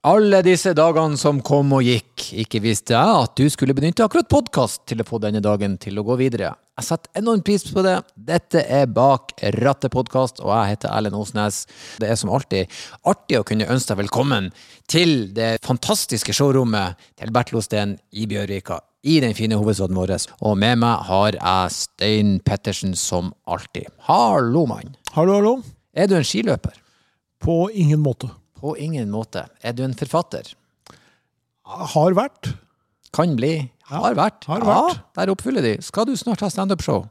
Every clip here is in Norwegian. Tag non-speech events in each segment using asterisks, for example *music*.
Alle disse dagene som kom og gikk, ikke visste jeg at du skulle benytte akkurat podkast til å få denne dagen til å gå videre. Jeg setter enorm pris på det. Dette er Bak rattet-podkast, og jeg heter Erlend Osnes. Det er som alltid artig å kunne ønske deg velkommen til det fantastiske showrommet til Bertil i Bjørvika. I den fine hovedstaden vår. Og med meg har jeg Stein Pettersen som alltid. Hallo, mann. Hallo, hallo. Er du en skiløper? På ingen måte. På ingen måte. Er du en forfatter? Har vært. Kan bli. Har vært. har vært. Ja, der oppfyller de. Skal du snart ha standup-show?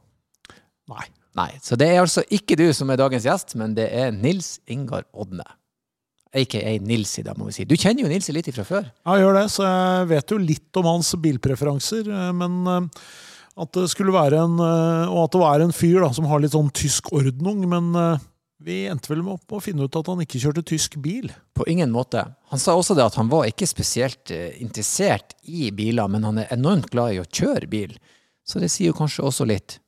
Nei. Nei. Så det er altså ikke du som er dagens gjest, men det er Nils Ingar Odne. Aka Nils i dag, må vi si. Du kjenner jo Nils litt fra før. Ja, Jeg gjør det, så jeg vet jo litt om hans bilpreferanser. eh, Men eh, at det skulle være en eh, Og at det var en fyr da, som har litt sånn tysk ordnung. Men vi endte vel med å finne ut at han ikke kjørte tysk bil. På ingen måte. Han sa også det at han var ikke spesielt eh, interessert i biler, men han er enormt glad i å kjøre bil. Så det sier jo kanskje også litt.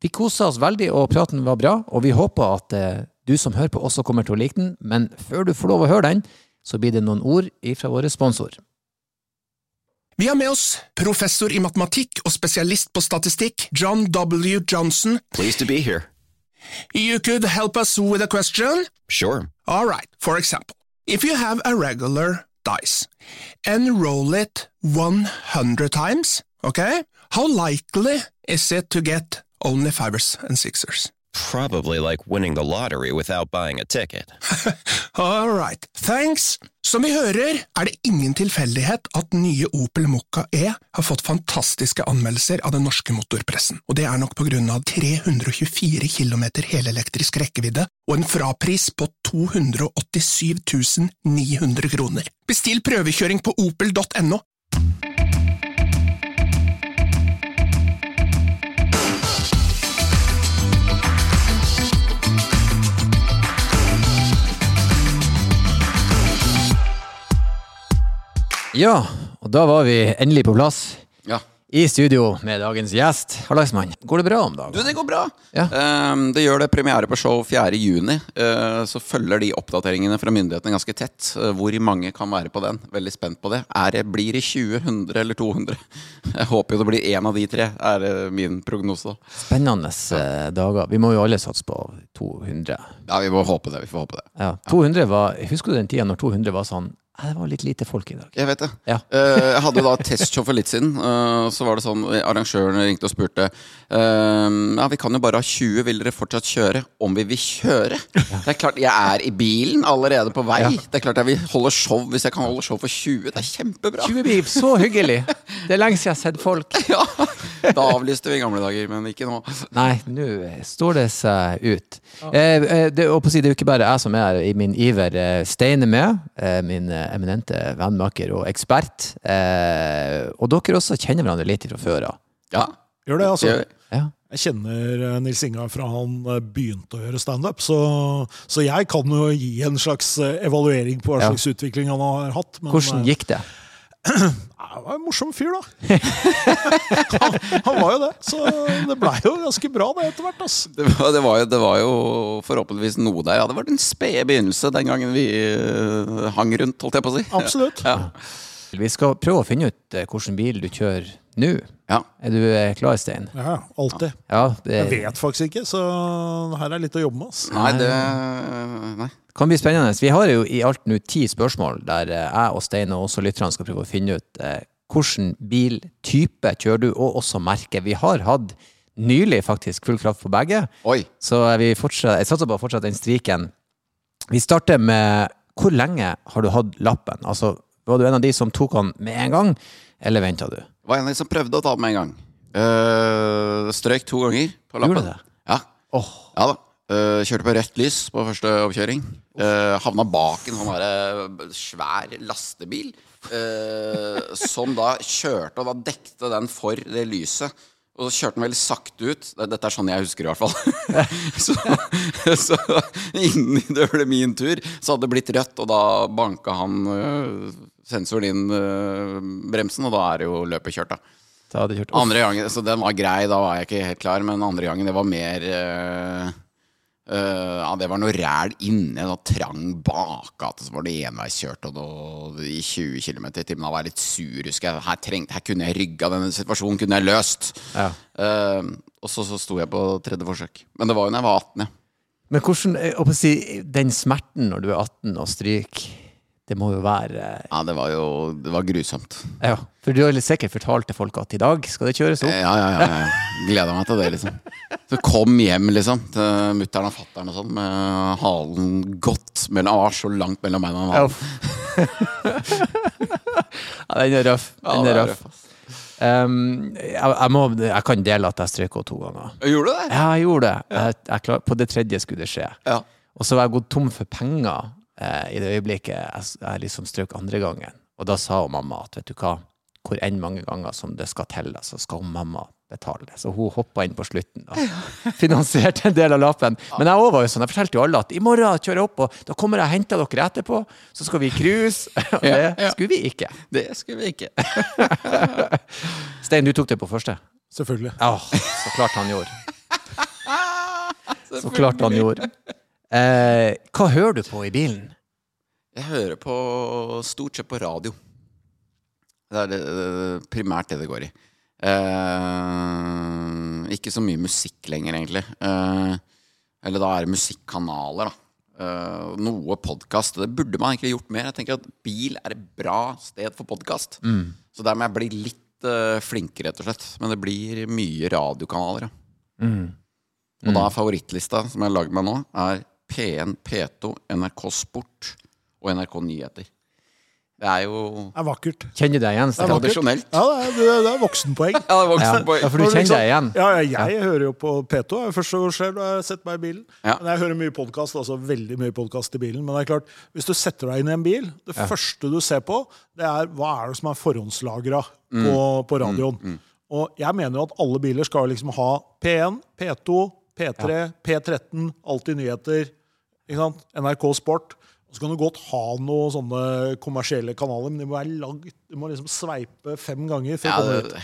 Vi kosa oss veldig, og praten var bra, og vi håper at eh, du som hører på også kommer til å like den, men før du får lov å høre den, så blir det noen ord ifra våre sponsor. Vi har med oss professor i matematikk og spesialist på statistikk, John W. Johnson. Pleased to be here. You could help us with a question? Sure. All right, for example, if you have a regular dice and roll it 100 times, okay, how likely is it to get only fivers and sixers? Probably like winning the lottery without buying a ticket. *laughs* All right, thanks. Som vi hører, er det ingen tilfeldighet at nye Opel Mokka E har fått fantastiske anmeldelser av den norske motorpressen, og det er nok på grunn av 324 km helelektrisk rekkevidde og en frapris på 287 900 kroner. Bestill prøvekjøring på opel.no. Ja, og da var vi endelig på plass Ja. i studio med dagens gjest. Hallaismann, går det bra om dagen? Du, det går bra. Ja. Um, det gjør det. Premiere på show 4. juni. Eh, så følger de oppdateringene fra myndighetene ganske tett. Uh, hvor mange kan være på den? Veldig spent på det. Er det blir det 20, 100 eller 200? *laughs* Jeg håper jo det blir én av de tre, er uh, min prognose. Spennende ja. dager. Vi må jo alle satse på 200. Ja, vi må håpe det. Vi får håpe det. Ja, 200 var, Husker du den tida når 200 var sånn «Ja, Det var litt lite folk i dag. Jeg vet det. Ja. Eh, jeg hadde da testshow for litt siden. eh, så var det sånn Arrangøren ringte og spurte eh, Ja, vi kan jo bare ha 20. Vil dere fortsatt kjøre? Om vi vil kjøre? Det er klart, Jeg er i bilen allerede på vei. Ja. Det er klart jeg vil holde show hvis jeg kan holde show for 20. Det er kjempebra. 20 bil, så hyggelig! *laughs* Det er lenge siden jeg har sett folk. Ja, Da avlyste vi i gamle dager, men ikke nå. Nei, nå står det seg ut. Eh, eh, det, er jo ikke bare jeg som er i min iver. Steine Stein med, eh, min eh, eminente vennmaker og ekspert. Eh, og dere også kjenner hverandre litt fra før av. Ja, Gjør det, altså. gjør. Ja. Jeg kjenner eh, Nils Inga fra han eh, begynte å gjøre standup, så, så jeg kan jo gi en slags eh, evaluering på hva Ja. slags utvikling han har hatt. Men, Hvordan gikk det? Han var en morsom fyr, da. *laughs* han, han var jo det. Så det blei jo ganske bra det etter hvert. Altså. Det var, det, var jo, det var jo forhåpentligvis noe der. Ja, det var den spede begynnelse den gangen vi eh, hang rundt, holdt jeg på å si. Absolutt. Ja. Vi skal prøve å finne ut eh, hvilken bil du kjører nå. ja. Er du eh, klar, Stein? Ja, alltid. Ja, det Jeg vet faktisk ikke, så her er litt å jobbe med. Oss. Nei, det Nei. kan bli spennende. Vi har jo i alt nå ti spørsmål der eh, jeg og Stein og også lytterne skal prøve å finne ut eh, hvilken biltype kjører du, og også merke. Vi har hatt nylig faktisk full kraft på begge, Oi. så vi fortsatt, jeg satser på å fortsette den striken. Vi starter med hvor lenge har du hatt lappen? Altså, var du en av de som tok han med en gang, eller venta du? Var en av de som prøvde å ta den med en gang. Uh, strøk to ganger på lappen. Gjorde det? Ja. Oh. ja da. Uh, kjørte på rødt lys på første oppkjøring. Uh, havna bak en sånn svær lastebil. Uh, som da kjørte, og da dekte den for det lyset. Og så kjørte den veldig sakte ut. Dette er sånn jeg husker, i hvert fall. *laughs* så, så innen det ble min tur, så hadde det blitt rødt, og da banka han sensoren inn uh, bremsen, og da er det jo løpet kjørt, da. da kjørt. Andre gangen, Så den var grei, da var jeg ikke helt klar, men andre gangen det var mer uh, uh, ja, det var noe ræl inne, sånn trang bakgate som var det enveiskjørt og noe i 20 km i timen. Da var jeg litt sur, husker jeg. Her, trengte, her kunne jeg rygga denne situasjonen, kunne jeg løst. Ja. Og så, så sto jeg på tredje forsøk. Men det var jo da jeg var 18, ja. Men hvordan, jeg håper å si, den smerten når du er 18 og stryker, det må jo være Ja, det var jo det var grusomt. Ja, for du har sikkert fortalt til folk at i dag skal det kjøres opp. Ja, ja, ja. Jeg gleda meg til det, liksom. Så kom hjem, liksom, til mutter'n og fatter'n og sånn, med halen godt mellom Han var så langt mellom beina. Ja, *laughs* ja, den er røff. Ja, Den er røff. Um, jeg, jeg, må, jeg kan dele at jeg strøk henne to ganger. Gjorde du det? Ja, jeg gjorde det. Jeg, på det tredje skulle det skje. Ja. Og så var jeg gått tom for penger eh, i det øyeblikket jeg, jeg liksom strøk andre gangen. Og da sa hun mamma at vet du hva, hvor enn mange ganger som det skal til, så skal hun mamma betale det. Så hun hoppa inn på slutten og *laughs* finansierte en del av lappen. Men jeg var jo sånn, jeg fortalte jo alle at i morgen kjører jeg opp, og da kommer jeg og henter dere etterpå. Så skal vi cruise. *laughs* Og det skulle vi ikke. Det skulle vi ikke. *laughs* Stein, du tok det på første? Selvfølgelig. Ja, så klart han gjorde. Så klart han gjorde. Eh, hva hører du på i bilen? Jeg hører på stort sett på radio. Det er det, det- primært det det går i. Eh, ikke så mye musikk lenger, egentlig. Eh, eller da er det musikkanaler, da. Eh, noe podkast. Det burde man egentlig gjort mer. Jeg tenker at bil er et bra sted for podkast. Så der må jeg bli litt eh, flinkere, rett og slett. Men det blir mye radiokanaler, ja. Og da er favorittlista som jeg har lagd meg nå, er P1, P2, NRK Sport og NRK Nyheter. Det er jo Det er vakkert. Kjenner du deg igjen? Det er Tradisjonelt. Ja, det er, det er- voksenpoeng. *laughs* Ja, det er voksenpoeng. ja, for du kjenner liksom- deg igjen? Ja, jeg, jeg hører jo på P2. Først det første skjer når jeg setter meg i bilen. Ja. Men jeg hører mye podkast, altså veldig mye podkast i bilen. Men det er klart, hvis du setter deg inn i en bil, det første du ser på, det er hva er det som er forhåndslagra på, på radioen. Og jeg mener jo at alle biler skal liksom ha P1, P2, P3, P13, Alltid nyheter, ikke sant? NRK Sport. Så kan du godt ha noen sånne kommersielle kanaler, men de må være langt. Du må liksom sveipe fem ganger Ja,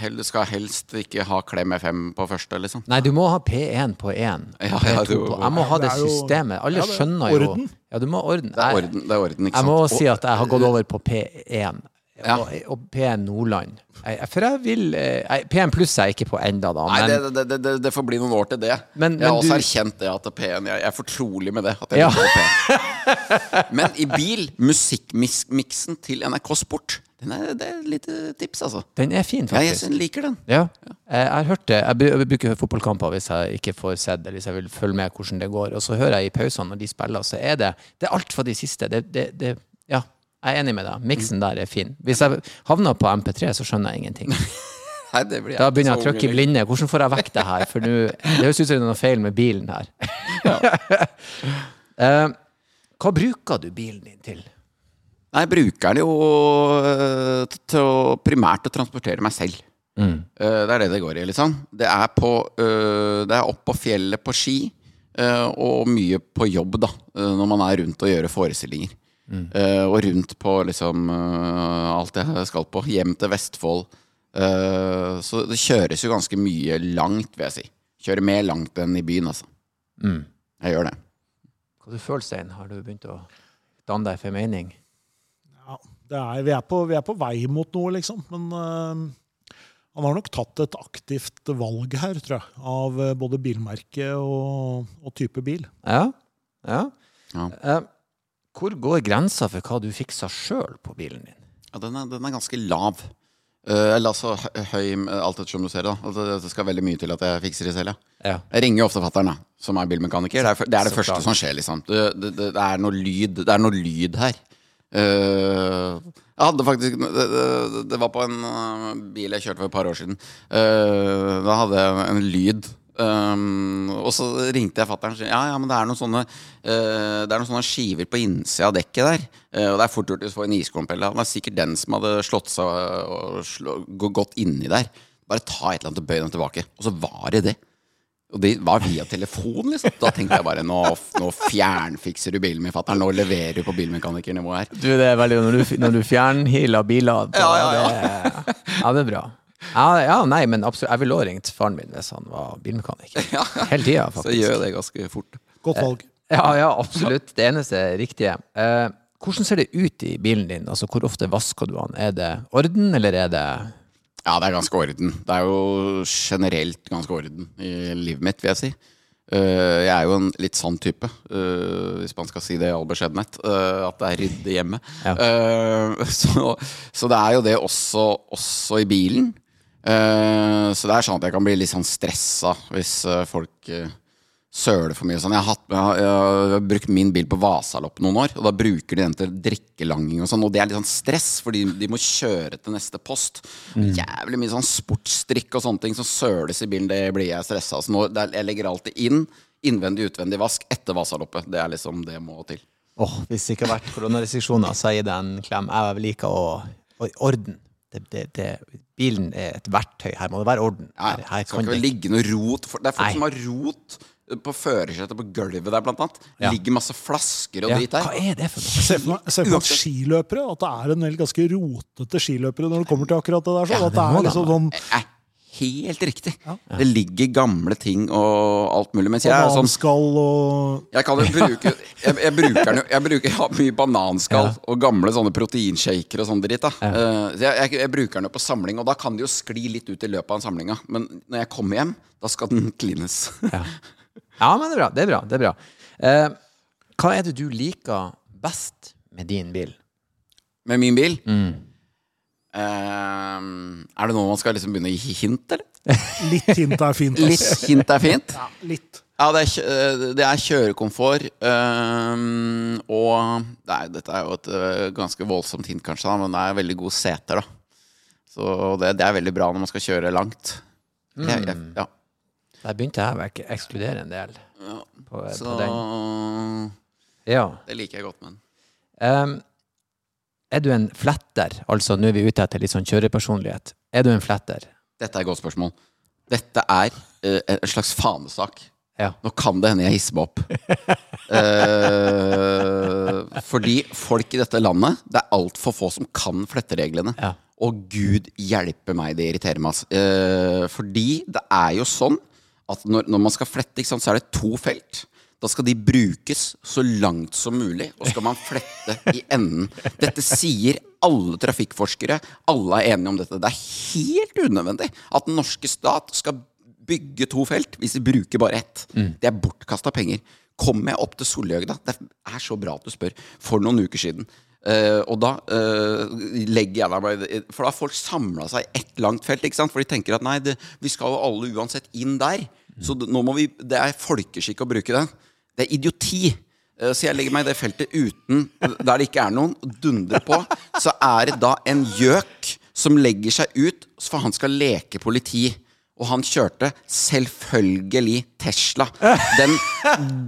du skal helst ikke ha Klem FM på første, liksom. Nei, du må ha P1 på én. Ja, ja, du- på. Jeg må ha det Det systemet. Alle Ja, det er skjønner jo orden. Ja, du må ha orden. Det er orden, det er orden ikke Jeg må si at jeg har gått over på P1. Ja. Og, og P1 Nordland. Jeg, for jeg vil eh, jeg, P1 pluss er jeg ikke på enda, da. Men, det, det, det, det, det får bli noen år til det. Men- jeg har også du- erkjent det at P1 Jeg er fortrolig med det. Ja. liker P1. *laughs* Men i bil, musikkmiksen til NRK Sport, den er, det er et lite tips, altså. den er fin, Ja, jeg faktisk. liker den. Ja. Jeg har hørt det. Jeg bruker fotballkamper hvis jeg ikke får sett det, hvis jeg vil følge med hvordan det går. Og så hører jeg i pausene når de spiller, så er det Det er alt fra de siste. Det, det, det, ja, jeg er enig med deg. Miksen der er fin. Hvis jeg havner på MP3, så skjønner jeg ingenting. *laughs* Nei, det blir Da begynner jeg å trykke i blinde. Hvordan får jeg vekk det her? For nu, Det høres ut som det er noe feil med bilen her. *laughs* Eh, hva bruker du bilen din til? Nei, jeg bruker den jo øh, til å primært å transportere meg selv. Mm. Uh, Det er det det går i, liksom. Det er, på, uh, det er opp på fjellet på ski, og mye på jobb, da. Når man er rundt og gjør forestillinger. Eh, og rundt på liksom uh, alt jeg skal på. Hjem til Vestfold. Uh, så det kjøres jo ganske mye langt, vil jeg si. Kjører mer langt enn i byen, altså. Mm. Jeg gjør det. Hva du føler Stein? Har du begynt å danne deg for mening? Ja, det er, vi, er på, vi er på vei mot noe, liksom. Men han har nok tatt et aktivt valg her, tror jeg. Av både bilmerke og, og type bil. Ja. ja. Ja. Hvor går grensa for hva du fikser sjøl på bilen din? Ja, den er, den er ganske lav. Uh, eller altså høy, alt etter som du ser det. da altså, Det skal veldig mye til at jeg fikser det selv. Ja. Jeg ringer jo ofte fatter'n, som er bilmekaniker. Det er, det, er det første klar. som skjer, liksom. Det, det, det, er noe lyd, det er noe lyd her. Uh, jeg hadde faktisk Det, det, det var på en eh, bil jeg kjørte for et par år siden. Uh, da hadde jeg en lyd. Um, og så ringte jeg fatter'n og sa ja, ja, men det er noen sånne uh, Det er noen sånne skiver på innsida av dekket der. Uh, og det er fort gjort å få en isklump. eller Det var sikkert den som hadde slått seg og slå, gått inni der. Bare ta et eller annet og bøy den tilbake. Og så var det det. Og det var via telefon, liksom. Da tenkte jeg bare nå, nå fjernfikser du bilen min, fatter'n. Nå leverer du på bilmekanikernivå her. Du, det er veldig Når du, når du fjernhealer biler da, Ja, ja, ja. Det, ja, det er bra. Ja, ja, nei, men absolutt. Jeg ville òg ringt faren min hvis han var bilmekaniker. *laughs* Hele tida, Så gjør det ganske fort. Godt valg. Ja, ja, absolutt. Det eneste riktige. Eh, hvordan ser det ut i bilen din? Altså, Hvor ofte vasker du den? Er det orden, eller er det Ja, det er ganske orden. Det er jo generelt ganske orden i livet mitt, vil jeg si. Eh, jeg er jo en litt sann type, eh, hvis man skal si det i all beskjedenhet. eh, at det er ryddig hjemme. Ja. Eh, *laughs* så, så det er jo det også, også i bilen. Eh, så det er sånn at jeg kan bli litt sånn stressa hvis eh, folk eh, søler for mye. Sånn. Jeg, har hatt, jeg, har, brukt min bil på Vasalopp noen år, og da bruker de den til drikkelanging og sånn. Og det er litt sånn stress, fordi de må kjøre til neste post. Jævlig mye sånn sportsdrikk og sånne ting som søles i bilen, det blir jeg stressa av. Så nå, det er, jeg legger alltid inn innvendig utvendig vask etter Vasaloppet. Det er liksom det må til. Åh, Hvis det ikke har vært koronarestriksjoner, så gir det en klem. Jeg liker å, å orden. Det, det, det, bilen er et verktøy. Her må det være orden. Ja, Her, her skal kan ikke det ligge noe rot. For, det er folk Nei. som har rot på førersetet på gulvet der, blant annet. Ja. Ligger masse flasker og ja, drit der. Hva er det for noe? Se for at skiløpere, at det er en del ganske rotete skiløpere når det kommer til akkurat det der. Så, Ja, at det det er liksom sånn er helt riktig. Det ligger gamle ting og alt mulig. Mens jeg er sånn bananskall og Jeg kan jo bruke Jeg, jeg bruker den jo Jeg bruker jeg har mye bananskall Ja. og gamle sånne proteinshaker og sånn dritt. da Eh, så jeg, jeg, jeg bruker den jo på samling, og da kan det jo skli litt ut i løpet av samlinga. Men når jeg kommer hjem, da skal den *laughs* klines. Ja. ja, men det er bra. Det er bra. Det er bra. Eh, hva er det du liker best med din bil? Med min bil eh, Er det nå man skal liksom begynne å gi hint, eller? *laughs* litt hint er fint. ass. Litt hint er fint. Ja, litt. Ja, det er, eh, det er kjørekomfort. øhm, og nei, dette er jo et ganske voldsomt hint, kanskje, da, men det er veldig gode seter. da Så det, det er veldig bra når man skal kjøre langt. Jeg, jeg, ja. Der begynte jeg å ekskludere en del. På, Så på den. Ja. det liker jeg godt med den. Ehm, er du en fletter? Altså, nå er vi ute etter litt sånn kjørepersonlighet. Er du en fletter? Dette er et godt spørsmål. Dette er uh, en slags fanesak. Ja. Nå kan det hende jeg hisser meg opp. uh, *laughs* fordi folk i dette landet Det er altfor få som kan flettereglene. Ja. Og gud hjelpe meg, det irriterer meg. Eh, fordi det er jo sånn at når, når man skal flette, sant, så er det to felt. Da skal de brukes så langt som mulig, og skal man flette i enden. Dette sier alle trafikkforskere. Alle er enige om dette. Det er helt unødvendig at den norske stat skal bygge to felt hvis de bruker bare ett. Det er bortkasta penger. Kom jeg opp til Solhjøgda, det er så bra at du spør, for noen uker siden. Uh, og da uh, legger jeg meg For da har folk samla seg i ett langt felt. Ikke sant? For de tenker at nei, det, vi skal jo alle uansett inn der. Så det, nå må vi, det er folkeskikk å bruke den. Det er idioti. Eh, Så jeg legger meg i det feltet uten Der det ikke er noen, og dundrer på. Så er det da en gjøk som legger seg ut, for han skal leke politi. Og han kjørte selvfølgelig Tesla. Den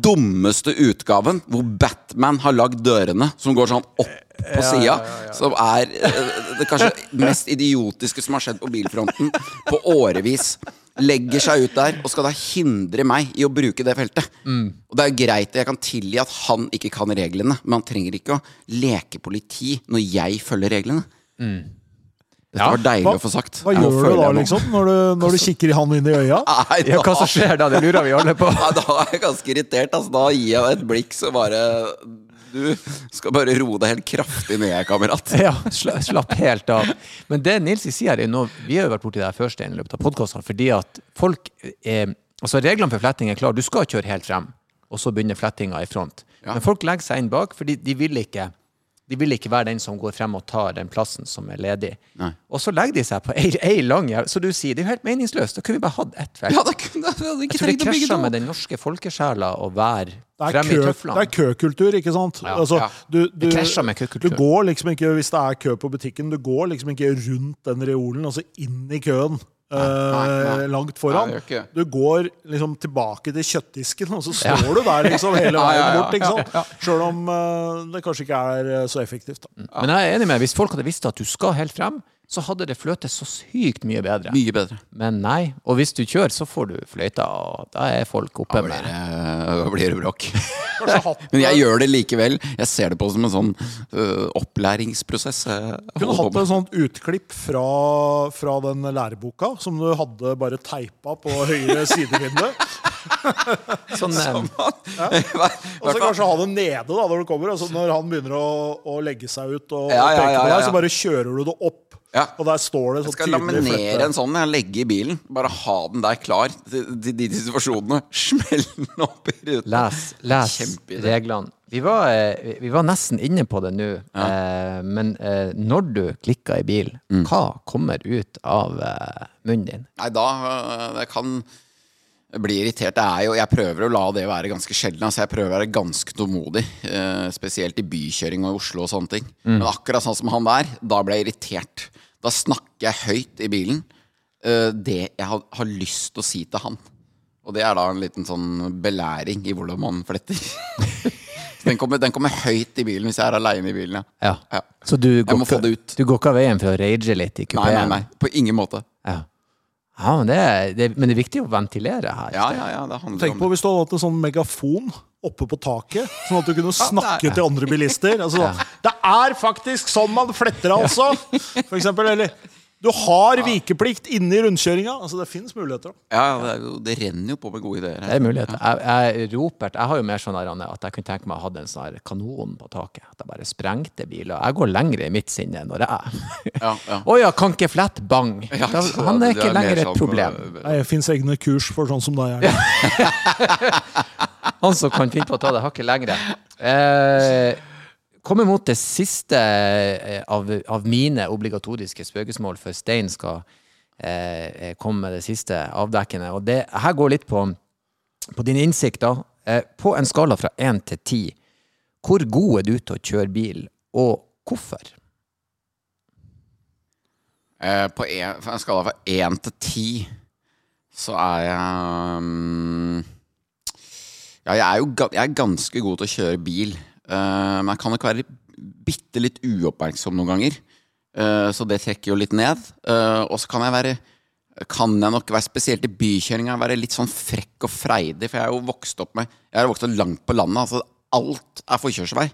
dummeste utgaven hvor Batman har lagd dørene, som går sånn opp på sida. Som er eh, det kanskje mest idiotiske som har skjedd på bilfronten på årevis. Legger seg ut der og skal da hindre meg i å bruke det feltet. Og det er greit, jeg kan tilgi at han ikke kan reglene, men han trenger ikke å leke politi når jeg følger reglene. Dette Ja. var deilig Hva, å få sagt. hva gjør du da, liksom? Når du, når du kikker han inn i øya? *laughs* Nei, Ja, hva som skjer da? Det lurer vi alle på. *laughs* Nei, da er jeg ganske irritert. Altså. Da gir jeg et blikk som bare Du skal bare roe deg helt kraftig ned, kamerat. *laughs* Ja, slapp helt av. Men det Nils sier her, er noe Vi har jo vært borti det her før, Stein, i løpet av podkastene, fordi at folk er Altså, reglene for fletting er klare. Du skal kjøre helt frem, og så begynner flettinga i front. Men folk legger seg inn bak, fordi de vil ikke de vil ikke være den som går frem og tar den plassen som er ledig. Nei. Og så legger de seg på ei, ei lang jævla. Så du sier det er jo helt meningsløst. Da kunne vi bare hatt ett felt. Ja, da kunne jeg hadde ikke jeg tror det det. med den norske folkesjela å være Det fremme i tøflene. det er køkultur, ikke sant? Ja, altså, ja. Du, du, Det med køkultur. Du går liksom ikke, hvis det er kø på butikken, du går liksom ikke rundt den reolen, altså inn i køen. Eh, langt foran. Nei. Du går liksom tilbake til kjøttdisken, og så står du der liksom hele *laughs* veien ja, ja, bort. ikke ja? Sjøl om uh, det kanskje ikke er eh, så effektivt. Da. Men jeg er enig med. Hvis folk hadde visst at du skal helt frem, så hadde det fløtet så sykt mye bedre. Mye bedre. Men nei. Og hvis du kjører, så får du fløyta, og da er folk oppe Da blir med det uh, blir det bråk. *laughs* *laughs* Men jeg gjør det likevel. Jeg ser det på som en sånn uh, opplæringsprosess. Du kunne hatt en et sånt utklipp fra, fra den læreboka som du hadde bare teipa på høyre *laughs* sidevindu. Sånn, eh, Og så kanskje ha det nede da når du kommer. Altså, når han begynner å, å legge seg ut og, Ja, og ja, peke ja, på deg, så bare kjører du det opp. Ja. Og der står det så Jeg skal laminere en sånn, jeg legge i bilen. Bare ha den der klar til de situasjonene. *laughs* Smell den opp i ruta. Les, les reglene. Vi var, eh, vi var nesten inne på det nå, eh, men eh, når du klikker i bil, Mm. hva kommer ut av eh, munnen din? Nei, da Det kan bli irritert. Det er jo, jeg prøver å la det være ganske sjelden. Altså jeg prøver å være ganske tålmodig. eh, spesielt i bykjøring og i Oslo og sånne ting. Men akkurat sånn som han der, da ble jeg irritert. Da snakker jeg høyt i bilen eh, det jeg har, har lyst til å si til han. Og det er da en liten sånn belæring i hvordan man fletter. Så *laughs* den, kommer, den kommer høyt i bilen hvis jeg er aleine i bilen, ja. Ja. Ja. Så du går, må få ikke- det ut. du går ikke av veien for å rage litt i Nei, kupeen? nei, nei. På ingen måte. Ja. Ja, men, det, er- det, men det er viktig å ventilere her. Ja, ja, ja. Det handler Tenk om på det. hvis du hadde hatt en sånn megafon oppe på taket, sånn at du kunne snakke til andre bilister. Altså, Det er faktisk sånn man fletter, altså! For eksempel, eller du har vikeplikt inne i rundkjøringa. Altså, det fins muligheter. Ja, det, er jo, det renner jo på med gode ideer Det er muligheter. Jeg, jeg, Robert, jeg har jo mer sånn her, at jeg kunne tenke meg å ha en sånn kanon på taket. At jeg bare sprengte biler. Jeg går lenger i mitt sinne når jeg Ja, ja. *laughs* Å ja, kan ikke flett, bang! *laughs* Ja, Da, han er ikke er lenger et sånn, problem. Nei, Det fins egne kurs for sånn som deg. *laughs* Er. Han som kan finne på å ta det hakket lengre. Eh, kommer mot det siste eh, av, av mine obligatoriske spøkelsesmål før Stein skal eh, komme med det siste avdekkende. Og det her går litt på, på din innsikt, da. Eh, på en skala fra én til ti, hvor god er du til å kjøre bil, og hvorfor? Eh, på en, en skala fra én til ti så er jeg um, Ja, jeg er jo jeg er ganske god til å kjøre bil. Eh, men jeg kan nok være bitte litt uoppmerksom noen ganger. Eh, så det trekker jo litt ned. Eh, og så kan jeg være kan jeg nok være spesielt i bykjøringa være litt sånn frekk og freidig. For jeg er jo vokst opp med Jeg er vokst opp langt på landet. Altså alt er forkjørsvei.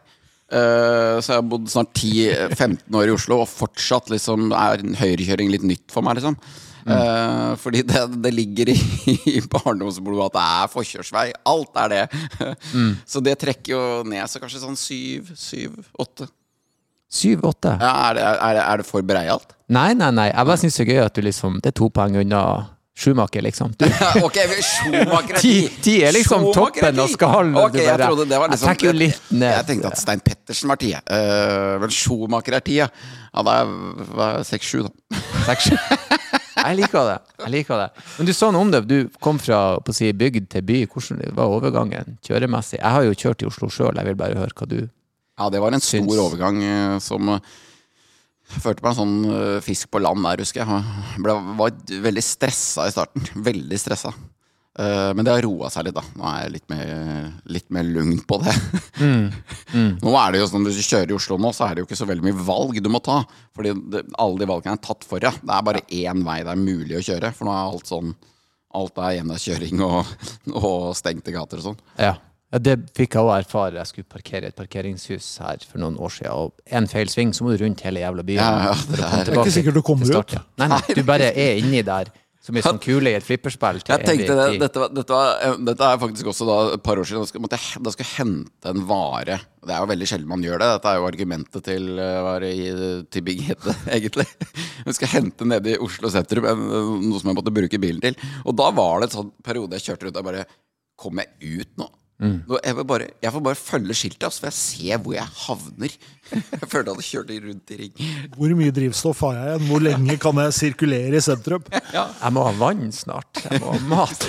Eh, så jeg har bodd snart 10-15 år i Oslo, og fortsatt liksom er høyrekjøring litt nytt for meg. liksom Eh, fordi det, det ligger i, i barndomsblodet at det er forkjørsvei. Alt er det. *laughs* Så det trekker jo ned. Så kanskje sånn syv, syv, åtte. Syv-åtte? Ja, er, det, er, det, er det for breialt? Nei, nei, nei. Jeg bare syns det er gøy at du liksom Det er to poeng unna Schumacher, liksom. *laughs* Ok, Schumacher er Ti, ti. er liksom Schumacher toppen og skallen. skalen. Ok, jeg trodde det var liksom jeg, ned. Jeg tenkte at Stein Pettersen var ti. Uh, men Schumacher er ti, ja. Ja, da er seks-sju, da. Seks- Jeg liker det. jeg liker det. Men du sa noe om det. Du kom fra si, bygd til by. Hvordan var overgangen kjøremessig? Jeg har jo kjørt i Oslo sjøl. Jeg vil bare høre hva du syns. Ja, det var en stor Syns- overgang eh, som Førte meg en sånn eh, fisk på land der, husker jeg. Ble, var veldig stressa i starten. Veldig stressa. Eh, men det har roa seg litt, da. Nå er jeg litt mer, litt mer lugn på det. *laughs* Nå er det jo sånn, Hvis du kjører i Oslo nå, så er det jo ikke så veldig mye valg du må ta. Fordi det, alle de valgene er tatt for deg. Det er bare én vei det er mulig å kjøre. For nå er alt sånn Alt er enveiskjøring og, *laughs* og stengte gater og sånn. Ja. Ja det fikk jeg òg erfare. Jeg skulle parkere i et parkeringshus her for noen år siden. Og en feil sving, så må du rundt hele jævla byen. Ja, ja, det er- Det er ikke sikkert du kommer ut. Nei, nei, du bare er inni der. Som ei sånn kule i et flipperspill. til Jeg tenkte det, dette, var, dette, var, eh, dette er faktisk også da et par år siden. Da skal, måtte jeg, da skal jeg hente en vare. Det er jo veldig sjelden man gjør det. Dette er jo argumentet til, eh, var det i, til Big Hete, *laughs* egentlig. Jeg skal hente nede i Oslo sentrum noe som jeg måtte bruke bilen til. Og da var det en sånn periode jeg kjørte rundt og bare Kommer jeg ut nå? Nå, Jeg, vil bare, jeg får bare følge skiltet, altså, for jeg ser hvor jeg havner. *laughs* Jeg følte jeg hadde kjørt rundt i ring. Hvor mye drivstoff har jeg igjen? Hvor lenge kan jeg sirkulere i sentrum? *laughs* Jeg må ha vann snart. Jeg må ha *laughs* mat.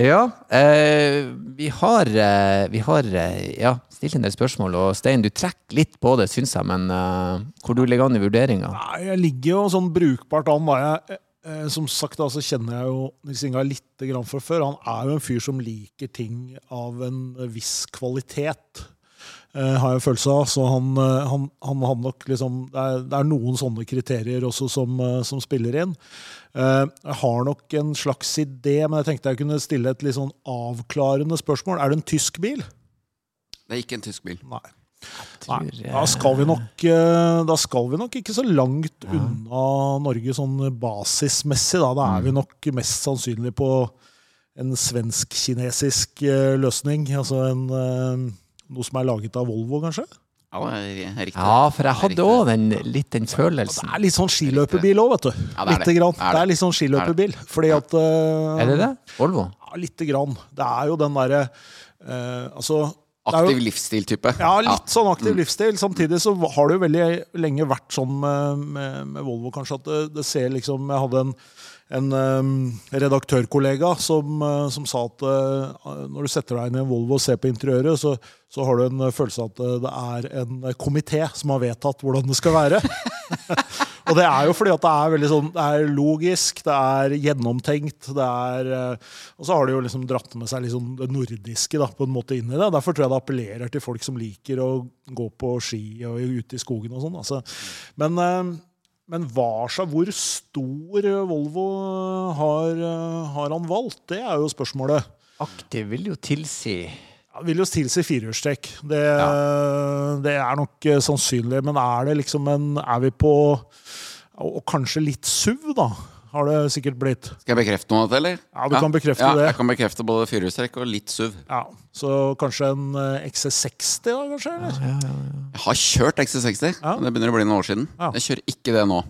ja. Eh, vi har, eh, vi har eh, ja, stilt en del spørsmål, og Stein, du trekker litt på det, syns jeg, men eh, hvor du ligger an i vurderinga? Jeg ligger jo sånn brukbart an. Da. Jeg, som sagt, altså, kjenner jeg jo Nils Inga litt grann fra før. Han er jo en fyr som liker ting av en viss kvalitet. eh, har jeg følelse av. Så han, eh, han, han har nok liksom det er, det er noen sånne kriterier også som, eh, som spiller inn. Eh, Jeg har nok en slags idé, men jeg tenkte jeg kunne stille et litt sånn avklarende spørsmål. Er det en tysk bil? Det er ikke en tysk bil. Nei. Nei, da skal vi nok eh, Da skal vi nok ikke så langt unna Norge sånn basismessig. Da, da er vi nok mest sannsynlig på en svensk-kinesisk eh, løsning. Altså en, eh, noe som er laget av Volvo, kanskje? Ja, riktig. Ja, for jeg hadde òg den, litt den Det er litt sånn skiløperbil òg, vet du. Ja, det er det. grann. Det er litt sånn skiløperbil. Fordi at uh, Er det det? Volvo? Ja, lite grann. Det er jo den derre uh, Altså Aktiv livsstil-type. Ja, litt sånn Mm. aktiv livsstil. Samtidig så har det jo veldig lenge vært sånn med, med, med Volvo, kanskje, at det, det ser liksom Jeg hadde en, en um, redaktørkollega som, uh, som sa at uh, når du setter deg inn i en Volvo og ser på interiøret, så, så har du en følelse av at uh, det er en komité som har vedtatt hvordan det skal være. *laughs* og det er jo fordi at det er veldig sånn Det er logisk, det er gjennomtenkt, det er uh, Og så har det jo liksom dratt med seg liksom det nordiske da, på en måte inn i det. Derfor tror jeg det appellerer til folk som liker å gå på ski og ute i skogen og sånn. Altså. Men, uh, men slags, hvor stor Volvo har, uh, har han valgt? Det er jo spørsmålet. Aktiv vil jo tilsi vil jo tilsi firehjulstrekk. Det, det er nok eh, sannsynlig. Men er det liksom en Er vi på Og kanskje litt SUV, da? Har det sikkert blitt. Skal jeg bekrefte noe av det, eller? Ja, du kan bekrefte ja, det. Jeg kan bekrefte både firehjulstrekk og litt SUV. Ja, Så kanskje en eh, XC60, da, kanskje? Eller? Jeg har kjørt XC60. Ja. Det begynner å bli noen år siden. Ja. Jeg kjører ikke det nå.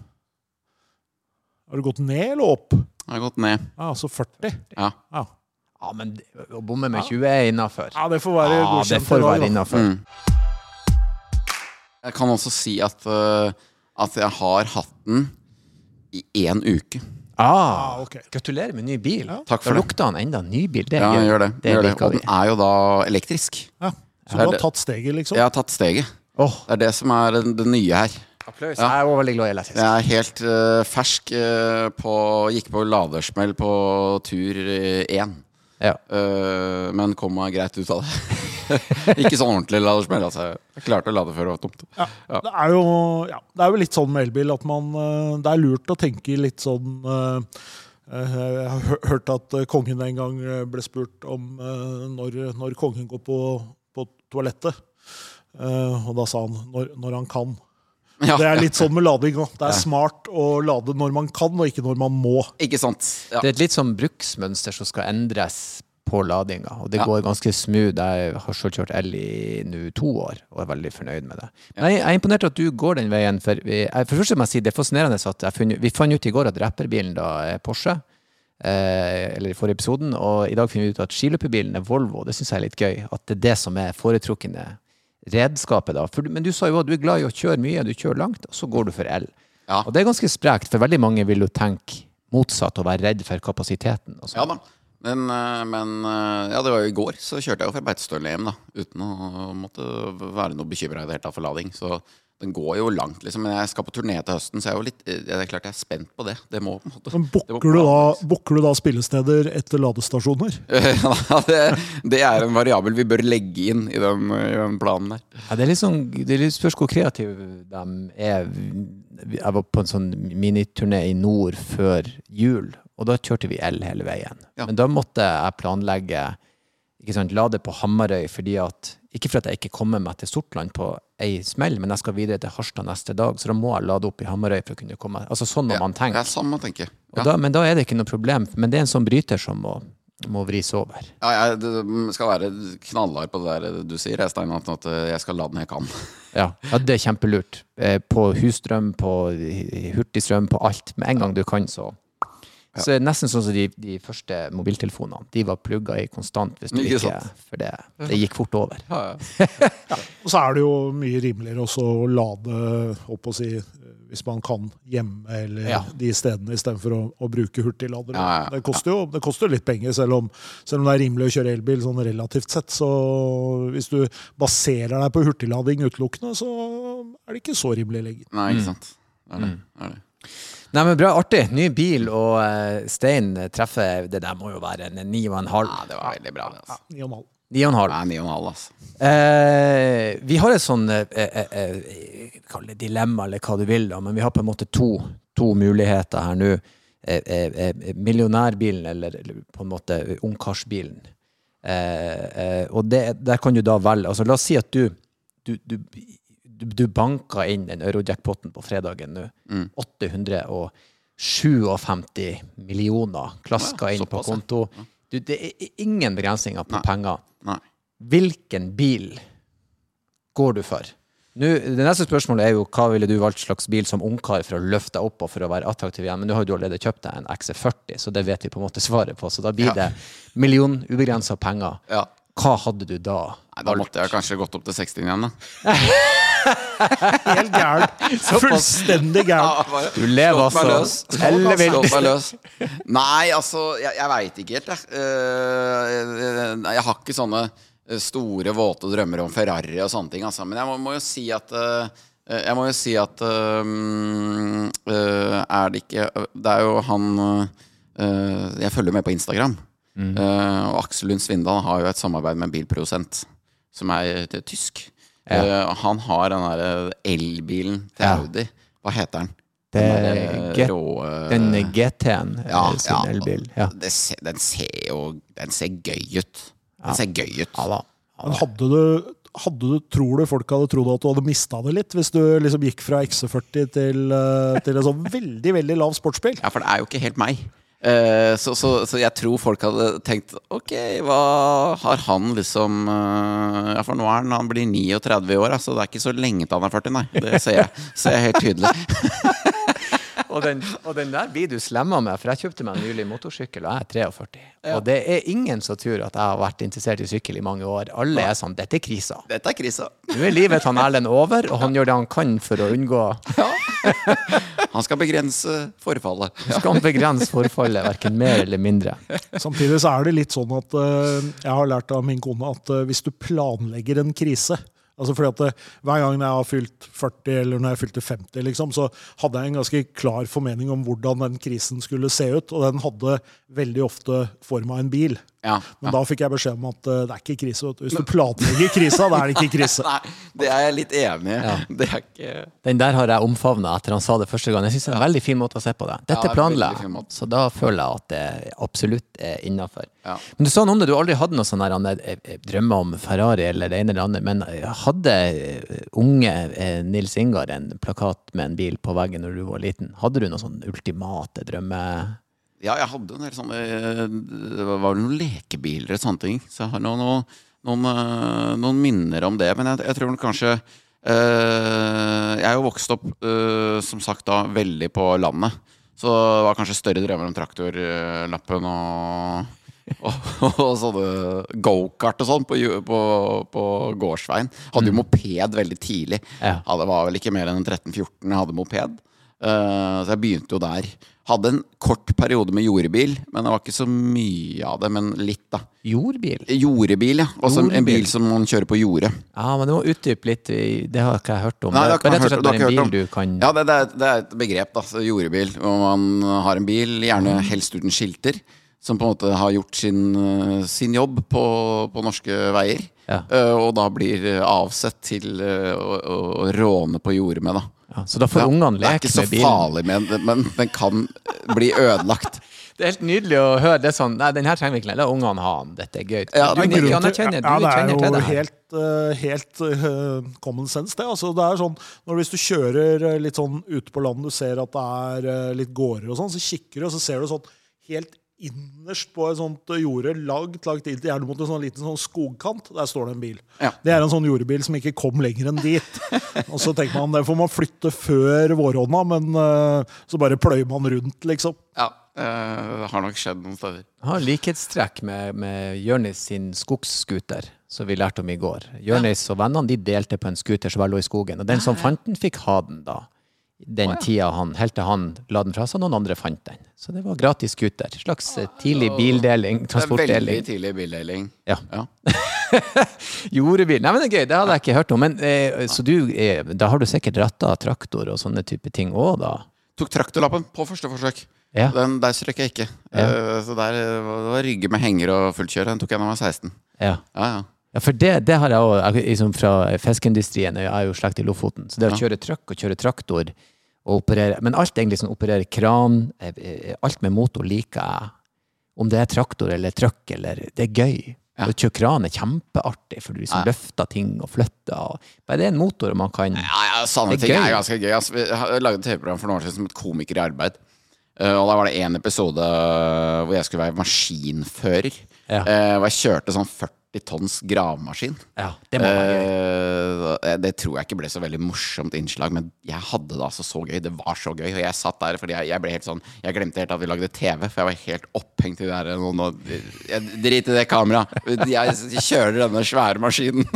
Har du gått ned eller opp? Jeg har gått ned. Ja, altså 40. Ja. Ja, Ja, men å bomme med 20 er innafor. ja det får være Ja, det får være da. innafor. Mm. Jeg kan også si at, uh, at jeg har hatt den i én uke. Ah, okay. ok. gratulerer med ny bil. Takk for da det. lukter han enda nybil. Det er Ja, gjør, gjør det. Det gjør det. Og den er jo da elektrisk. Ja. Så du har tatt steget, liksom? Jeg har tatt steget. Åh, Det er det som er det nye her. applaus. Ja. Jeg er også veldig glad i elektrisk. Jeg er helt uh, fersk uh, på Gikk på ladersmell på tur én. Ja. Uh, men kom meg greit ut av det. *laughs* ikke sånn ordentlig ladersmell. Altså. Jeg klarte å lade før det var tomt. Ja, Det, er jo, ja, det er jo litt sånn med elbil at man eh, Det er lurt å tenke litt sånn uh, eh, Jeg har hørt at kongen en gang ble spurt om uh, når, når kongen går på, på toalettet. Uh, Og da sa han når, når han kan. Ja. Det er litt sånn med lading òg. Det er smart å lade når man kan, og ikke når man må. Ikke sant? Ja. Det er et litt sånn bruksmønster som skal endres på ladinga, og det Ja. går ganske smooth. Jeg har selv kjørt el i nå to år, og er veldig fornøyd med det. Men jeg jeg er imponert at du går den veien, for vi, jeg, for første må jeg si det er fascinerende at jeg funnet, vi fant ut i går at rapperbilen da er Porsche, eh, eller i forrige episoden, og i dag finner vi ut at skiløperbilen er Volvo. Det syns jeg er litt gøy, at det er det som er foretrukne redskapet da. For, men du sa jo at du er glad i å kjøre mye, du kjører langt, og så går du for el. Ja. Og det er ganske sprekt, for veldig mange vil jo tenke motsatt og være redd for kapasiteten. Og sånn. Ja da. Men, eh, men eh, ja, det var jo i går, så kjørte jeg jo fra Beitostølen hjem, da. Uten å måtte være noe bekymra i det hele tatt for lading. Så den går jo langt, liksom. Men jeg skal på turné til høsten, så jeg er jo litt eh, Det er klart jeg er spent på det. Det må på en måte Men Bukker du, da, du da spillesteder etter ladestasjoner? *laughs* Det, det er en variabel vi bør legge inn i den, i den planen der. Ja, det er litt sånn, det er litt spørs hvor kreative de er. Jeg var på en sånn miniturné i nord før jul, og da kjørte vi el hele veien. Ja. Men da måtte jeg planlegge ikke sant, lade på Hamarøy, fordi at ikke for at jeg ikke kommer meg til Sortland på ei smell, men jeg skal videre til Harstad neste dag, så da må jeg lade opp i Hamarøy for å kunne komme Altså sånn må Ja, man Det er samme, tenker. Ja. da, men da er det ikke noe problem, men det er en sånn bryter som må, må vris over. Ja, jeg det skal være knallhard på det der du sier, Stein, at jeg skal lade når jeg kan. Ja, ja det er kjempelurt. Eh, På husstrøm, på hurtigstrøm, på alt. Med en gang du kan, så Så er nesten sånn som de, de første mobiltelefonene. De var plugga i konstant hvis du Ikke ikke. For det, det gikk fort over. *laughs* Og så er det jo mye rimeligere også å lade opp og si, hvis man kan hjemme eller Ja. de stedene istedenfor å, å bruke hurtigladere. Ja, ja, ja. Det koster jo det koster litt penger, selv om, selv om det er rimelig å kjøre elbil sånn relativt sett. Så hvis du baserer deg på hurtiglading utelukkende, så er det ikke så rimelig lenger. Nei, ikke sant. Det er det. det, er det. Nei, men Bra, artig. Ny bil, og uh, Stein treffer Det der må jo være en ni og en halv. Ja, det var veldig bra. Altså. Ja, Ni og en halv. 9,5. Nei, ni og en halv, altså. Eh, vi har et sånn eh, eh, eh, Kall det dilemma, eller hva du vil, da, men vi har på en måte to, to muligheter her nå. Eh, millionærbilen eller, eller på en måte ungkarsbilen. Og det, der kan du da velge altså La oss si at du, du, du, du, banka inn den eurojackpoten på fredagen nå. 857 millioner klaska Ja, inn på konto. ja. Du, det er ingen begrensninger på Nei. penger Nei. hvilken bil går du for? Nå, det neste spørsmålet er jo hva ville du valgt slags bil som ungkar for å løfte deg opp og for å være attraktiv igjen, men nå har du allerede kjøpt deg en XC40, så det vet vi på en måte svaret på. Så da blir Ja. det million ubegrensa penger. Ja. Hva hadde du da? Nei, da måtte jeg kanskje gått opp til 60 igjen, da. *laughs* Helt gæren. Fullstendig gæren. Du lever altså løs. *laughs* ellevilt. Meg løs. Nei, altså, jeg, jeg veit ikke helt, jeg. jeg. jeg har ikke sånne eh, store, våte drømmer om Ferrari og sånne ting, altså. Men jeg må, må jo si at eh, Jeg må jo si at eh, mm, eh, Er det ikke Det er jo han eh, Jeg følger med på Instagram. Eh, og Aksel Lund Svindal har jo et samarbeid med en bilprodusent som er eh, tysk. Uh, han har den derre elbilen til Ja. Audi. Hva heter den? Det Den er Get- rå, Den GT-en, Eh, ja, sin ja. elbil. Ja. Det ser, den ser jo Den ser gøy ut. Den ser gøy ut. ja da. Men hadde du, hadde du, tror du folk hadde trodd at du hadde mista det litt, hvis du liksom gikk fra XC40 til, eh, til en sånn veldig veldig lav sportsbil? Ja, for det er jo ikke helt meg. Eh, så, så, så jeg tror folk hadde tenkt Ok, hva har han liksom eh, Ja, for nå er han Han blir 39 i år, altså. Det er ikke så lenge til han er 40, nei. Det ser jeg, ser jeg helt tydelig. *laughs* Og den, og den der blir du slemma med, for jeg kjøpte meg nylig motorsykkel, og jeg er 43. Og det er ingen som tror at jeg har vært interessert i sykkel i mange år. Alle er sånn 'dette er krisa'. Dette er krisa. Nå er livet til han Erlend over, og han gjør det han kan for å unngå Han skal begrense forfallet. Skal han begrense forfallet, verken mer eller mindre. Samtidig så er det litt sånn at uh, jeg har lært av min kone at uh, hvis du planlegger en krise Altså fordi at det, Hver gang jeg har fylt 40 eller når jeg fylte 50, liksom, så hadde jeg en ganske klar formening om hvordan den krisen skulle se ut. Og den hadde veldig ofte form av en bil. Ja, Men da fikk jeg beskjed om at uh, det er ikke krise. Hvis du planlegger krisa, da er det ikke krise. *laughs* Nei, det er jeg litt enig i. Det er ikke Den der har jeg omfavna etter han sa det første gang. Jeg synes det er en veldig fin måte å se på det. Dette Ja, det er planla jeg, så da føler jeg at det absolutt er innafor. Ja. Men du sa noe om det, du har aldri hadde noe sånn her, han, eh, eh, drømmer om Ferrari eller det ene eller andre, men hadde unge Nils Ingar en plakat med en bil på veggen når du var liten? Hadde du noen sånn ultimate drømme... Ja, jeg hadde en del sånne eh, Det var vel noen lekebiler og sånne ting. Så jeg har noen, noen, noen, eh, noen minner om det. Men jeg, jeg tror kanskje øh, Jeg er jo vokst opp, øh, som sagt, da veldig på landet. Så det var kanskje større drømmer om traktorlappen og og, *laughs* og sånne gokart og sånn på, på, på gårdsveien. Hadde jo moped veldig tidlig. Ja. Ja, det var vel ikke mer enn 13-14 jeg hadde moped. Uh, så jeg begynte jo der. Hadde en kort periode med jordebil, men det var ikke så mye av det. Men litt, da. Jordbil? Jordebil, ja. Altså en bil som man kjører på jordet. Ja, men du må utdype litt. Det har ikke jeg hørt om. Nei, det har det er ikke rett og slett en bil du kan Ja, det, det, er, det er et begrep, da. Så jordebil. Hvor man har en bil, gjerne helst uten skilter, som på en måte har gjort sin, sin jobb på, på norske veier. Ja. Eh, og da blir avsett til eh, å, å, å råne på jordet med, da. Ja, så da får Ja, ungene det er ikke så farlig, men, men den kan bli ødelagt. *laughs* Det er helt nydelig å høre det sånn Nei, den her trenger vi ikke. La ungene ha den. Dette er gøy. Ja, du, det er Nick, kjenner, du ja, det er jo det helt, eh, helt eh, common sense, det. Altså, det er sånn, når Hvis du kjører eh, litt sånn ute på landet, du ser at det er litt gårder og sånn, så kikker du, og så ser du sånn helt innerst på et sånt jorde, langt, langt inn, gjerne mot en sånn liten sånn skogkant, der står det en bil. Ja. Det er en sånn jordebil som ikke kom lenger enn dit. *laughs* Og så tenker man, den får man flytte før våronna, men uh, så bare pløyer man rundt, liksom. Ja, eh, det har nok skjedd noen steder. Jeg har likhetstrekk med, med Jørnis sin skogsscooter, som vi lærte om i går. Jørnis og vennene de delte på en scooter som bare lå i skogen. Og den som fant den, fikk ha den da. Den tida han, helt til han la den fra seg, noen andre fant den. Så det var gratis scooter. Slags eh, tidlig bildeling, Det er veldig tidlig bildeling. Ja. Ja. *laughs* Jordebil. Nei, men det er gøy, det hadde jeg ikke hørt om. Men, eh, så du, eh, da har du sikkert ratta traktor og sånne type ting òg, da? Tok traktorlappen på første forsøk. Ja. Den, der strøk jeg ikke. Ja. Uh, så der eh, det var rygge med henger og fullt kjør. Den tok jeg da jeg var 16. Ja. Ja, ja. Ja, for det, det har jeg òg, liksom fra fiskeindustrien. Jeg er jo slekt i Lofoten. Så det å kjøre trøkk og kjøre traktor og operere Men alt egentlig som opererer kran, eh, eh, alt med motor liker jeg. Om det er traktor eller trøkk eller Det er gøy. Ja. Å kjøre kran er kjempeartig, for du liksom Ja. løfter ting og flytter. Og, bare det er en motor man kan Ja, ja, Sanne ting er ganske gøy. Altså, vi har laget et TV-program for noen år siden som et Komiker i arbeid. Eh, og da var det en episode hvor jeg skulle være maskinfører. Ja. Hvor jeg kjørte sånn 40 tonns gravemaskin. Ja, det. Eh, det tror jeg ikke ble så veldig morsomt innslag, men jeg hadde det altså så gøy. Det var så gøy. Og jeg satt der fordi jeg, jeg ble helt sånn Jeg glemte helt at vi lagde TV, for jeg var helt opphengt i det der nå, nå, jeg, Drit i det kameraet. Jeg kjører denne svære maskinen. *laughs*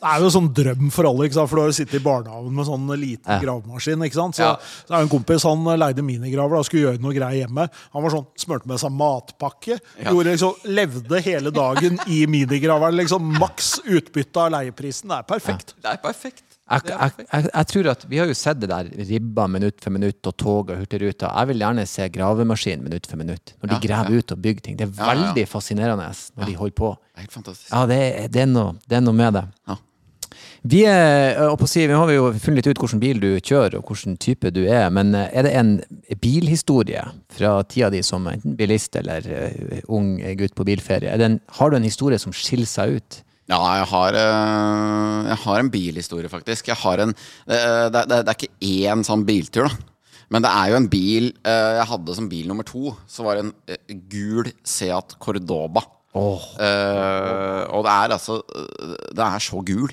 Det er jo sånn drøm for alle, ikke sant? for du har jo sittet i barnehagen med sånn liten Ja. gravemaskin. ikke sant? Så, Ja. så er en kompis han leide minigraver og skulle gjøre noe greier hjemme. Han var sånn, smurte med seg matpakke. Ja. Gjorde liksom, Levde hele dagen i minigraveren. liksom Maks utbytte av leieprisen. Det er perfekt. Det er perfekt. Jeg, jeg, jeg, jeg tror at Vi har jo sett det der ribba minutt for minutt og tog og hurtigruta. Jeg vil gjerne se gravemaskin minutt for minutt. Når de Ja, graver ja. ut og bygger ting. Det er Ja, ja, ja. veldig fascinerende når de holder på. Det er helt. Ja, det, er- det, er, noe, det er noe med det. Ja. Vi, si, vi har jo funnet litt ut hvilken bil du kjører, og hvilken type du er. Men øh, er det en bilhistorie fra tida di som enten bilist eller øh, ung gutt på bilferie? Er en, har du en historie som skiller seg ut? Ja, jeg har, eh, jeg har en bilhistorie, faktisk. En eh, det, det, det er ikke én sånn biltur, da. Men det er jo en bil eh, jeg hadde som bil nummer to. Så var det en eh, gul Seat Cordoba. Eh, og det er altså eh, Det er så gul.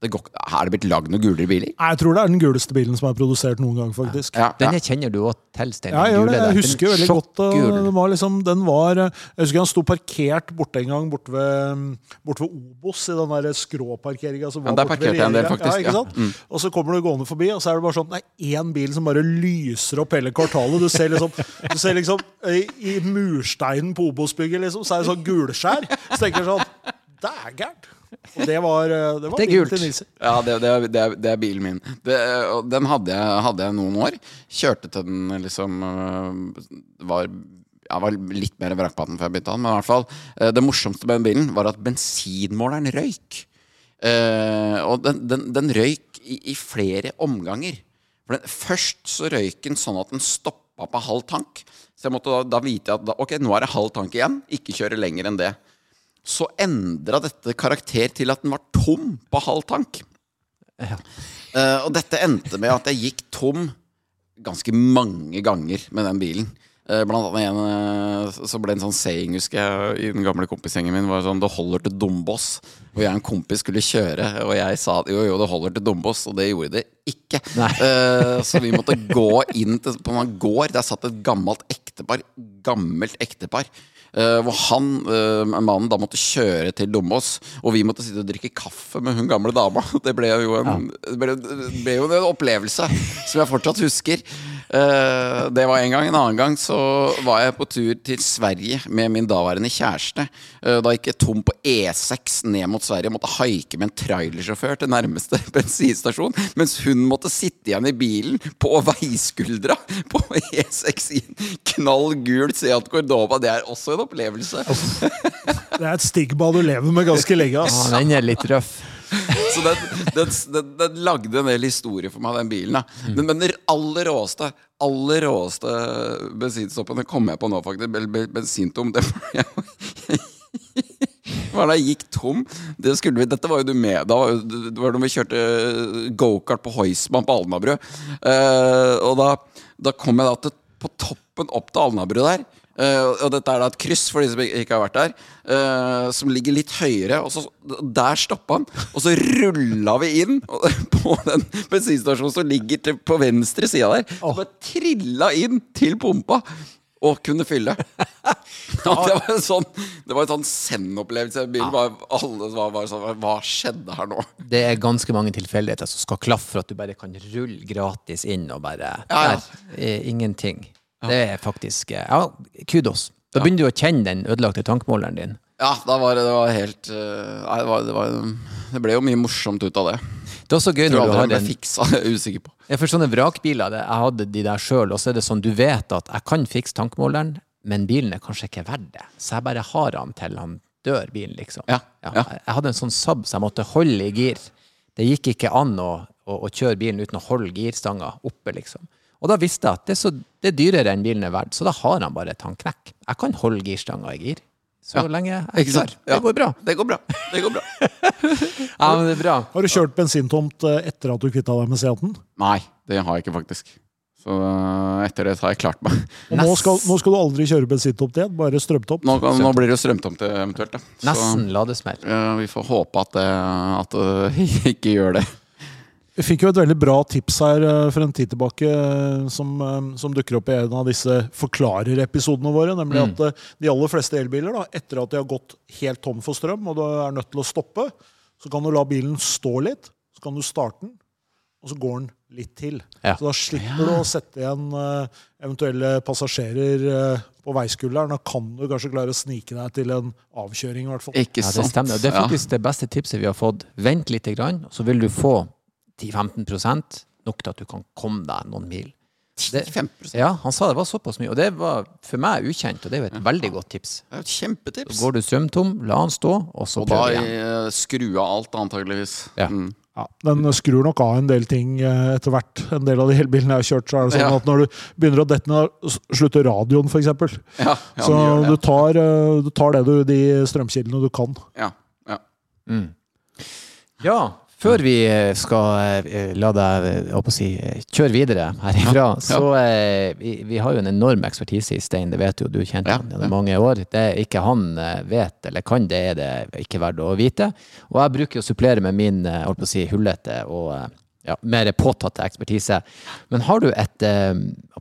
Det går, er det blitt lagd noen gulere biler? Jeg tror det er den guleste bilen som er produsert noen gang, faktisk. Ja, ja. Denne kjenner du òg til, Stein. Ja, jeg, gjør det. gule der. jeg Den husker veldig godt den var liksom, den var, uh, Jeg husker han sto parkert borte en gang borte ved, bort ved Obos, i den der skråparkeringa Ja, der parkerte jeg en del, faktisk, Ja, ikke ja. Mm. Og så kommer du gående forbi, og så er det bare sånn Det er én bil som bare lyser opp hele kvartalet. Du ser liksom, du ser liksom i, i mursteinen på Obos-bygget, liksom, så er det sånn gulskjær. Så tenker jeg sånn Dægæren! Og det var, uh, det var Det bilen til Nilsen. Ja, det, det, er- det, er, det er bilen min. Det, og den hadde jeg, hadde jeg noen år. Kjørte til den liksom øh, var, jeg var litt mer vrakpatten før jeg begynte den, men i hvert fall. øh, Det morsomste med den bilen var at bensinmåleren røyk. Eh, og den, den, den røyk i, i flere omganger. For den, først så røyk den sånn at den stoppa på halv tank. Så jeg måtte da, da vite at da, ok, nå er det halv tank igjen. Ikke kjøre lenger enn det. Så endra dette karakter til at den var tom på halv tank. Ja. Uh, og dette endte med at jeg gikk tom ganske mange ganger med den bilen. Uh, blant annet en, eh, så ble en sånn saying, husker jeg, i den gamle kompisgjengen min. var sånn, Det holder til Dombås. Og jeg og en kompis skulle kjøre, og jeg sa jo, jo, det holder til Dombås. Og det gjorde det ikke. Eh, så vi måtte gå inn til, på en gård. Der satt et gammelt ektepar. Gammelt ektepar. Eh, hvor han, eh, mannen, da måtte kjøre til Dombås. Og vi måtte sitte og drikke kaffe med hun gamle dama. *laughs* Det ble jo en, det ble, det ble jo en opplevelse som jeg fortsatt husker. Eh, det var en gang. En annen gang så var jeg på tur til Sverige med min daværende kjæreste. Da gikk jeg tom på E6 ned mot Sverige. Måtte haike med en trailersjåfør til nærmeste *laughs* bensinstasjon. Mens hun måtte sitte igjen i bilen på veiskuldra på E6 i en knall gul Seat Cordoba. Det er også en opplevelse. Det er et stigma du lever med ganske lenge. Ja, den er litt røff. *laughs* Så den, den, den, den lagde en del historie for meg, den bilen. da Men, men den aller råeste Aller råeste bensinstoppen Det kommer jeg på nå, faktisk. Ben- ben- Bensintom. *laughs* Det var, da jeg gikk tom. Det vi, dette var jo du med da. Det var da vi kjørte gokart på Heusmann på Alnabru. Eh, og da, da kom jeg da til, på toppen opp til Alnabru der. Eh, og dette er da et kryss for de som ikke har vært der. Uh, som ligger litt høyere. Og så, der stoppa han. Og så rulla vi inn og- *laughs* på den bensinstasjonen som ligger til, på venstre sida der. Og bare trilla inn til pumpa. Og kunne fylle. *laughs* ja, det var en sånn Det var en sånn send-opplevelse. Ja. alle var bare sånn Hva skjedde her nå? Det er ganske mange tilfeldigheter som skal klaffe for at du bare kan rulle gratis inn og bare Ja, ja. Er ingenting. Det er faktisk eh, Ja, kudos. Da begynner du å kjenne den ødelagte tankmåleren din. Ja, da var det, det var helt øh, Nei, det, var, det, var, det ble jo mye morsomt ut av det. Det er også gøy når du har den fiksa, *laughs* jeg er usikker på. Ja, for sånne vrakbiler, det, jeg hadde de der sjøl, og så er det sånn, du vet at jeg kan fikse tankmåleren, men bilen er kanskje ikke verdt det. Så jeg bare har han til han dør bilen, liksom. Ja, ja. Jeg jeg hadde en sånn Saab så jeg måtte holde i gir. Det gikk ikke an å, å, å kjøre bilen uten å holde girstanga oppe, liksom. Og da visste jeg at det er, så, det er dyrere enn bilen er verdt, så da har han bare tannknekk. Jeg kan holde girstanga i gir. Så Ja, lenge jeg er klar. klarer. Det går bra. Det går bra. Det går bra. *laughs* Ja, men det er bra. Har du kjørt bensintomt eh, etter at du kvitta deg med Seaten? Nei, det har jeg ikke, faktisk. Så øh, etter det har jeg klart meg. Nå skal, nå skal du aldri kjøre bensintomt igjen, bare strømtomt. Nå, nå blir det strømtomt eventuelt, da. Så Nesten ladesmell. Ja, vi får håpe at det, at det *laughs* ikke gjør det. Vi fikk jo et veldig bra tips her eh, for en tid tilbake eh, som, eh, som dukker opp i en av disse forklarerepisodene våre. Nemlig at eh, de aller fleste elbiler, da, etter at de har gått helt tom for strøm og du er nødt til å stoppe, så kan du la bilen stå litt, så kan du starte den, og så går den litt til. Ja. Så da slipper du å sette igjen eventuelle passasjerer på veiskulderen. Da kan du kanskje klare å snike deg til en avkjøring, i hvert fall. Ikke Ja, det stemmer. Det er Ja. faktisk det beste tipset vi har fått. Vent litt, grann, så vil du få 10-15 nok til at du kan komme deg noen mil. Det, 10-15%. ja, han sa det var såpass mye, og det var for meg ukjent, og det er jo et veldig godt tips. Det er et kjempetips. Så går du strømtom, la han stå, og så Og da prøv igjen. da skru av alt, antageligvis. Ja. Mm. Ja, Den skrur nok av en del ting eh, etter hvert. En del av de elbilene jeg har kjørt, så er det sånn Ja. at når du begynner å dette ned, slutter radioen, f.eks. Ja, ja, så gjør, ja. du tar, eh, du tar det du, de strømkildene du kan. Ja, ja. Ja, før vi eh, skal eh, la deg eh, si, kjøre videre herifra, så eh, vi, vi har jo en enorm ekspertise i Stein, det vet jo du kjent Ja, han gjennom ja. mange år. Det ikke han vet eller kan, det er det ikke verdt å vite. Og jeg bruker å supplere med min holdt på å si, hullete og ja, mer påtatte ekspertise. Men har du et,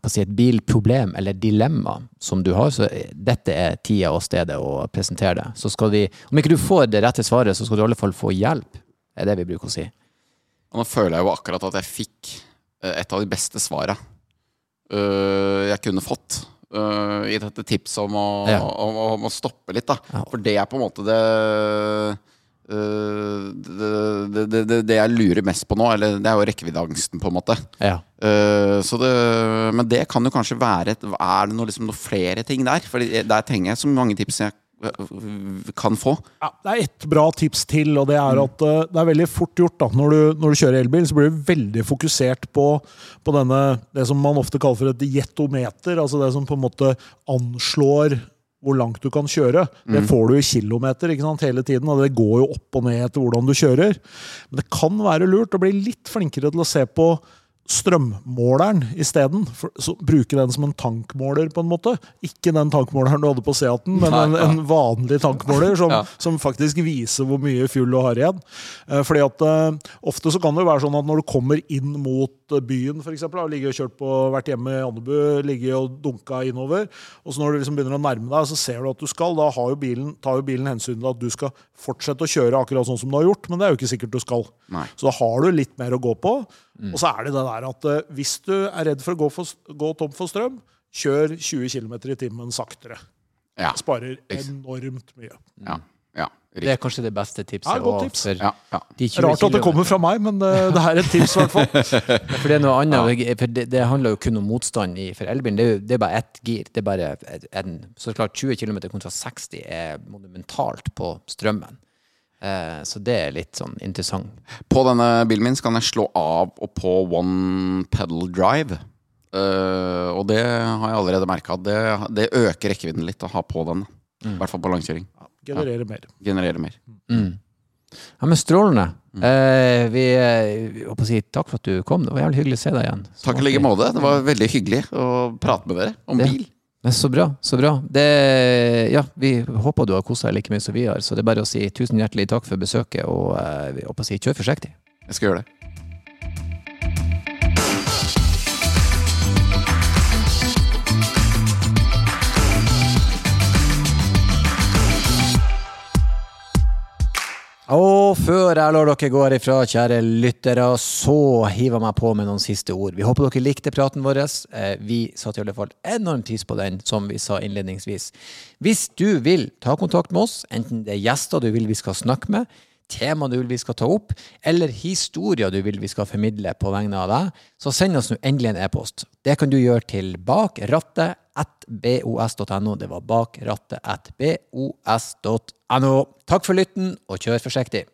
si, et bilproblem eller dilemma som du har, så dette er tida og stedet å presentere det. Så skal vi, om ikke du får det rette svaret, så skal du i alle fall få hjelp. Det er det vi bruker å si. Og nå føler jeg jo akkurat at jeg fikk eh, et av de beste svara øh, jeg kunne fått. øh, I dette tipset om å, Ja. om, om å stoppe litt, da. Ja. For det er på en måte det det, det, det, det, jeg lurer mest på nå, eller det er jo rekkeviddeangsten, på en måte. Ja. Eh, så det, men det kan jo kanskje være et, Er det noe, liksom, noe flere ting der? For der trenger jeg så mange tips jeg kan få. Ja, det er ett bra tips til, og det er at eh, det er veldig fort gjort. da, Når du, når du kjører elbil, så blir du veldig fokusert på, på denne, det som man ofte kaller for et jetometer. Altså det som på en måte anslår hvor langt du kan kjøre. Det får du i kilometer ikke sant, hele tiden, og det går jo opp og ned etter hvordan du kjører. Men det kan være lurt å bli litt flinkere til å se på strømmåleren isteden. Bruke den som en tankmåler, på en måte. Ikke den tankmåleren du hadde på Seaten, men en, en vanlig tankmåler som, *laughs* Ja. som faktisk viser hvor mye fuel du har igjen. Eh, fordi at eh, Ofte så kan det jo være sånn at når du kommer inn mot byen, f.eks., har ligget og kjørt på, vært hjemme i Andebu, ligget og dunka innover, og så når du liksom begynner å nærme deg, så ser du at du skal, da har jo bilen, tar jo bilen hensyn til at du skal fortsette å kjøre akkurat sånn som du har gjort, men det er jo ikke sikkert du skal. Nei. Så da har du litt mer å gå på. Og så er det det der at eh, hvis du er redd for å gå, for, gå tom for strøm, kjør 20 km i timen saktere. Ja. Sparer enormt mye. Ja. ja. Det er kanskje det beste tipset. Ja, godt tips. Ja, ja. de 20 Rart at det kommer fra meg, men det, det er et tips, i hvert fall. *laughs* For det er noe annet. For det, det handler jo kun om motstand i, for elbilen. Det er, jo, det er bare ett gir. Det er bare en, så klart 20 km kontra 60 er monumentalt på strømmen. Eh, så det er litt sånn interessant. På denne bilen min så kan jeg slå av og på one pedal drive. Eh, og det har jeg allerede merka. Det, det øker rekkevidden litt å ha på den. I hvert fall på langkjøring. Generere mer. Genererer mer. Ja, men strålende. Eh, vi, eh, vi håper å si takk for at du kom. Det var jævlig hyggelig å se deg igjen. Så Takk i like måte. Det var veldig hyggelig å prate med dere om Det- bil. Men så bra. så bra. Det, ja, vi håper du har kosa deg like mye som vi har. Så det er bare å si tusen hjertelig takk for besøket, og eh, vi håper å si kjør forsiktig. Jeg skal gjøre det. Og før jeg lar dere gå herifra, kjære lyttere, så hiver jeg meg på med noen siste ord. Vi håper dere likte praten vår. Eh, Vi satte i alle fall enormt pris på den, som vi sa innledningsvis. Hvis du vil ta kontakt med oss, enten det er gjester du vil vi skal snakke med, tema du vil vi skal ta opp, eller historier du vil vi skal formidle på vegne av deg, så send oss nå endelig en e-post. Det kan du gjøre til bakrattet at bos.no. Det var bak at bos.no. Takk for lytten, og kjør forsiktig.